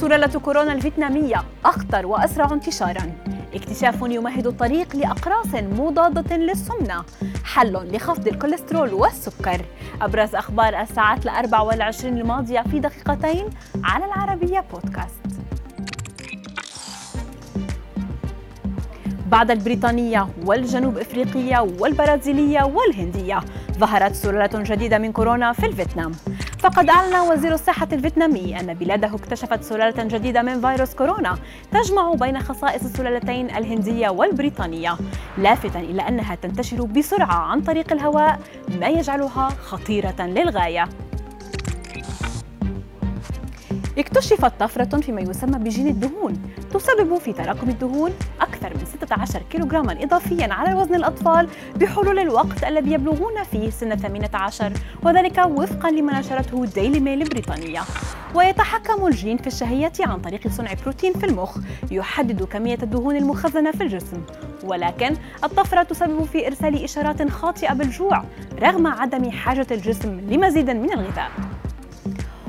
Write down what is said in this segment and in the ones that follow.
سلالة كورونا الفيتنامية أخطر وأسرع انتشاراً. اكتشاف يمهد الطريق لأقراص مضادة للسمنة حل لخفض الكوليسترول والسكر. أبرز أخبار الساعات الأربع والعشرين الماضية في دقيقتين على العربية بودكاست. بعد البريطانية والجنوب إفريقية والبرازيلية والهندية ظهرت سلالة جديدة من كورونا في الفيتنام. فقد أعلن وزير الصحة الفيتنامي أن بلاده اكتشفت سلالة جديدة من فيروس كورونا تجمع بين خصائص السلالتين الهندية والبريطانية لافتا إلى أنها تنتشر بسرعة عن طريق الهواء ما يجعلها خطيرة للغاية. اكتشفت طفرة فيما يسمى بجين الدهون تسبب في تراكم الدهون أكثر من 16 كيلوغراما إضافيا على وزن الأطفال بحلول الوقت الذي يبلغون فيه سن 18 وذلك وفقا لما نشرته ديلي ميل البريطانية ويتحكم الجين في الشهية عن طريق صنع بروتين في المخ يحدد كمية الدهون المخزنة في الجسم. ولكن الطفرة تسبب في إرسال إشارات خاطئة بالجوع رغم عدم حاجة الجسم لمزيد من الغذاء.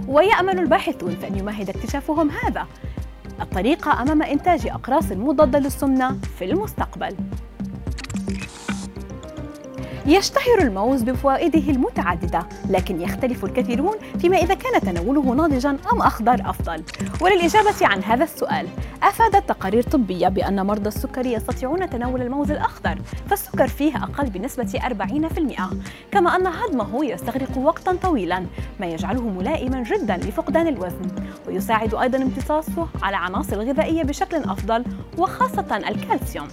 ويأمل الباحثون في أن يمهد اكتشافهم هذا. الطريقة أمام إنتاج أقراص مضادة للسمنة في المستقبل. يشتهر الموز بفوائده المتعددة لكن يختلف الكثيرون فيما إذا كان تناوله ناضجا أم أخضر أفضل. وللإجابة عن هذا السؤال أفادت تقارير طبية بأن مرضى السكر يستطيعون تناول الموز الأخضر فالسكر فيه أقل بنسبة 40% كما أن هضمه يستغرق وقتا طويلا ما يجعله ملائما جدا لفقدان الوزن. ويساعد أيضا امتصاصه على عناصر الغذائية بشكل أفضل وخاصة الكالسيوم.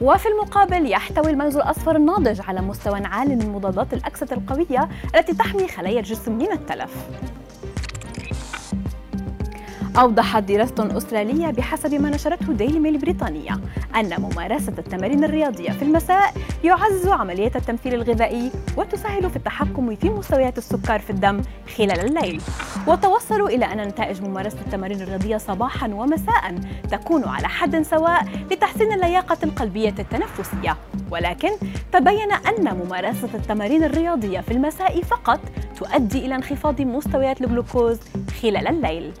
وفي المقابل يحتوي الموز الأصفر الناضج على مستوى عال من مضادات الأكسدة القوية التي تحمي خلايا الجسم من التلف. أوضحت دراسة أسترالية بحسب ما نشرته ديلي ميل البريطانية أن ممارسة التمارين الرياضية في المساء يعزز عملية التمثيل الغذائي وتسهل في التحكم في مستويات السكر في الدم خلال الليل. وتوصلوا إلى أن نتائج ممارسة التمارين الرياضية صباحا ومساء تكون على حد سواء لتحسين اللياقة القلبية التنفسية. ولكن تبين أن ممارسة التمارين الرياضية في المساء فقط تؤدي إلى انخفاض مستويات الجلوكوز خلال الليل.